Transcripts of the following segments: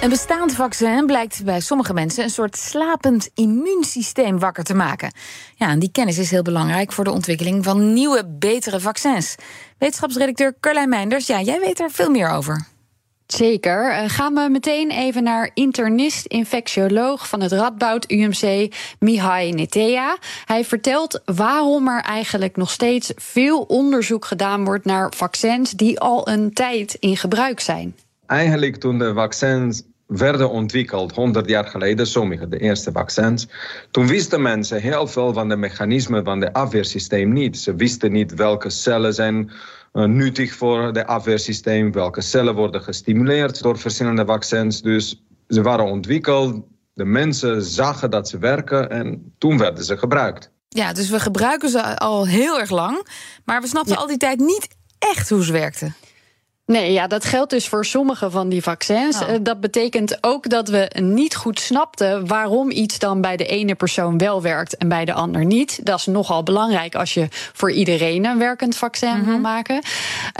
Een bestaand vaccin blijkt bij sommige mensen een soort slapend immuunsysteem wakker te maken. Ja, en die kennis is heel belangrijk voor de ontwikkeling van nieuwe, betere vaccins. Wetenschapsredacteur Carlijn Meinders, ja, jij weet er veel meer over. Zeker. Uh, gaan we meteen even naar internist-infectioloog van het Radboud UMC, Mihai Netea. Hij vertelt waarom er eigenlijk nog steeds veel onderzoek gedaan wordt naar vaccins die al een tijd in gebruik zijn. Eigenlijk toen de vaccins werden ontwikkeld 100 jaar geleden, sommige de eerste vaccins. Toen wisten mensen heel veel van de mechanismen van het afweersysteem niet. Ze wisten niet welke cellen zijn uh, nuttig voor het afweersysteem, welke cellen worden gestimuleerd door verschillende vaccins. Dus ze waren ontwikkeld, de mensen zagen dat ze werken en toen werden ze gebruikt. Ja, dus we gebruiken ze al heel erg lang, maar we snapten al die tijd niet echt hoe ze werkten. Nee, ja, dat geldt dus voor sommige van die vaccins. Oh. Dat betekent ook dat we niet goed snapten waarom iets dan bij de ene persoon wel werkt en bij de ander niet. Dat is nogal belangrijk als je voor iedereen een werkend vaccin mm -hmm. wil maken.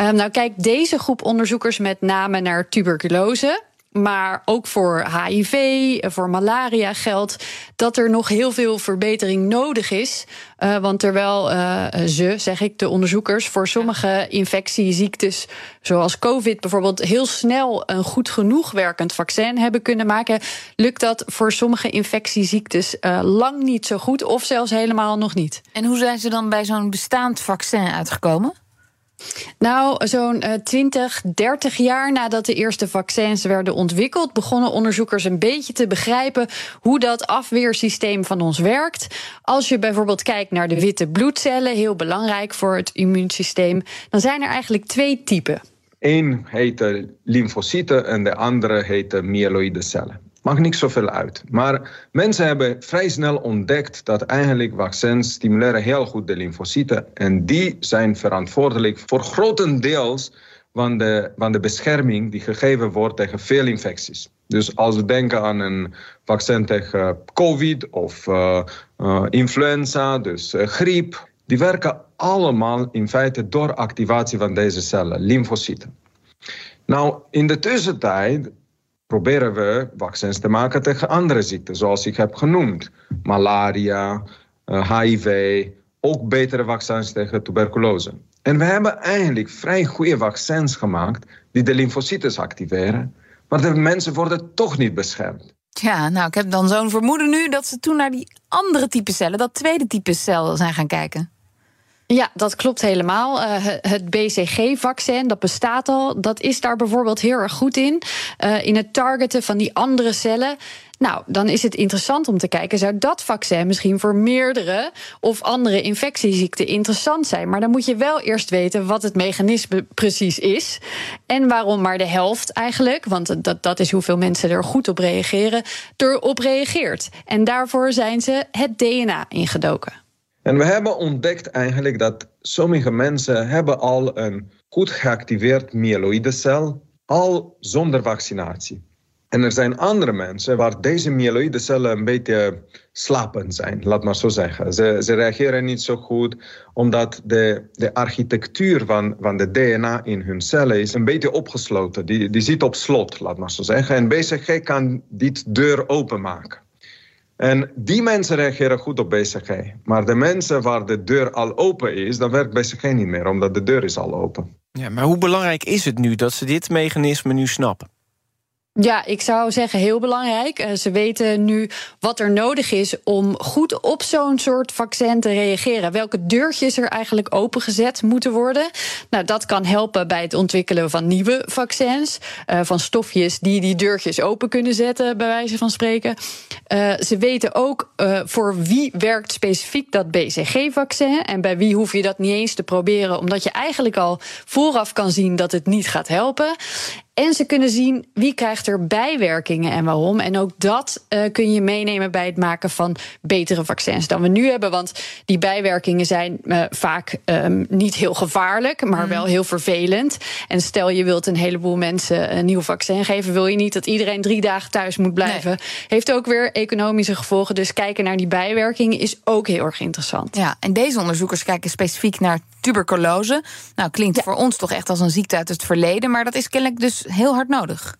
Um, nou, kijk, deze groep onderzoekers met name naar tuberculose. Maar ook voor HIV, voor malaria geldt dat er nog heel veel verbetering nodig is. Uh, want terwijl uh, ze, zeg ik, de onderzoekers, voor sommige infectieziektes, zoals COVID bijvoorbeeld, heel snel een goed genoeg werkend vaccin hebben kunnen maken, lukt dat voor sommige infectieziektes lang niet zo goed, of zelfs helemaal nog niet. En hoe zijn ze dan bij zo'n bestaand vaccin uitgekomen? Nou, zo'n uh, 20, 30 jaar nadat de eerste vaccins werden ontwikkeld, begonnen onderzoekers een beetje te begrijpen hoe dat afweersysteem van ons werkt. Als je bijvoorbeeld kijkt naar de witte bloedcellen, heel belangrijk voor het immuunsysteem, dan zijn er eigenlijk twee typen. Eén heet lymfocyten en de andere heet myeloïde cellen. Maakt niet zoveel uit. Maar mensen hebben vrij snel ontdekt dat eigenlijk vaccins stimuleren heel goed de lymfocyten. En die zijn verantwoordelijk voor grotendeels van de, van de bescherming die gegeven wordt tegen veel infecties. Dus als we denken aan een vaccin tegen COVID of uh, uh, influenza, dus uh, griep, die werken allemaal in feite door activatie van deze cellen, lymfocyten. Nou, in de tussentijd proberen we vaccins te maken tegen andere ziekten, zoals ik heb genoemd. Malaria, HIV, eh, ook betere vaccins tegen tuberculose. En we hebben eigenlijk vrij goede vaccins gemaakt die de lymfocyten activeren, maar de mensen worden toch niet beschermd. Ja, nou, ik heb dan zo'n vermoeden nu dat ze toen naar die andere type cellen, dat tweede type cel, zijn gaan kijken. Ja, dat klopt helemaal. Uh, het BCG-vaccin, dat bestaat al. Dat is daar bijvoorbeeld heel erg goed in. Uh, in het targeten van die andere cellen. Nou, dan is het interessant om te kijken, zou dat vaccin misschien voor meerdere of andere infectieziekten interessant zijn? Maar dan moet je wel eerst weten wat het mechanisme precies is en waarom maar de helft eigenlijk, want dat, dat is hoeveel mensen er goed op reageren, erop reageert. En daarvoor zijn ze het DNA ingedoken. En we hebben ontdekt eigenlijk dat sommige mensen hebben al een goed geactiveerd myeloïde cel, al zonder vaccinatie. En er zijn andere mensen waar deze myeloïde cellen een beetje slapend zijn, laat maar zo zeggen. Ze, ze reageren niet zo goed, omdat de, de architectuur van, van de DNA in hun cellen is een beetje opgesloten. Die, die zit op slot, laat maar zo zeggen. En BCG kan dit deur openmaken. En die mensen reageren goed op BCG. Maar de mensen waar de deur al open is, dan werkt BCG niet meer, omdat de deur is al open. Ja, maar hoe belangrijk is het nu dat ze dit mechanisme nu snappen? Ja, ik zou zeggen heel belangrijk. Eh, ze weten nu wat er nodig is om goed op zo'n soort vaccin te reageren. Welke deurtjes er eigenlijk opengezet moeten worden. Nou, dat kan helpen bij het ontwikkelen van nieuwe vaccins. Uh, van stofjes die die deurtjes open kunnen zetten, bij wijze van spreken. Uh, ze weten ook voor wie werkt specifiek dat BCG-vaccin. En bij wie hoef je dat niet eens te proberen, omdat je eigenlijk al vooraf kan zien dat het niet gaat helpen. En ze kunnen zien wie krijgt er bijwerkingen en waarom. En ook dat uh, kun je meenemen bij het maken van betere vaccins dan we nu hebben. Want die bijwerkingen zijn uh, vaak um, niet heel gevaarlijk, maar mm. wel heel vervelend. En stel je wilt een heleboel mensen een nieuw vaccin geven, wil je niet dat iedereen drie dagen thuis moet blijven. Nee. Heeft ook weer economische gevolgen. Dus kijken naar die bijwerkingen is ook heel erg interessant. Ja, en deze onderzoekers kijken specifiek naar tuberculose. Nou, klinkt ja. voor ons toch echt als een ziekte uit het verleden, maar dat is kennelijk dus heel hard nodig.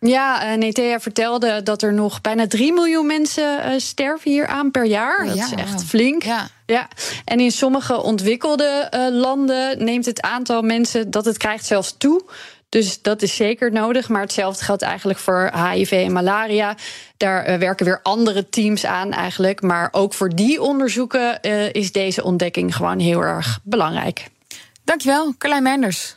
Ja, uh, Netea vertelde dat er nog bijna 3 miljoen mensen uh, sterven hier aan per jaar. Dat ja, is echt flink. Ja. ja. En in sommige ontwikkelde uh, landen neemt het aantal mensen dat het krijgt zelfs toe. Dus dat is zeker nodig. Maar hetzelfde geldt eigenlijk voor HIV en malaria. Daar uh, werken weer andere teams aan eigenlijk. Maar ook voor die onderzoeken uh, is deze ontdekking gewoon heel erg belangrijk. Dankjewel, Carlijn Meinders.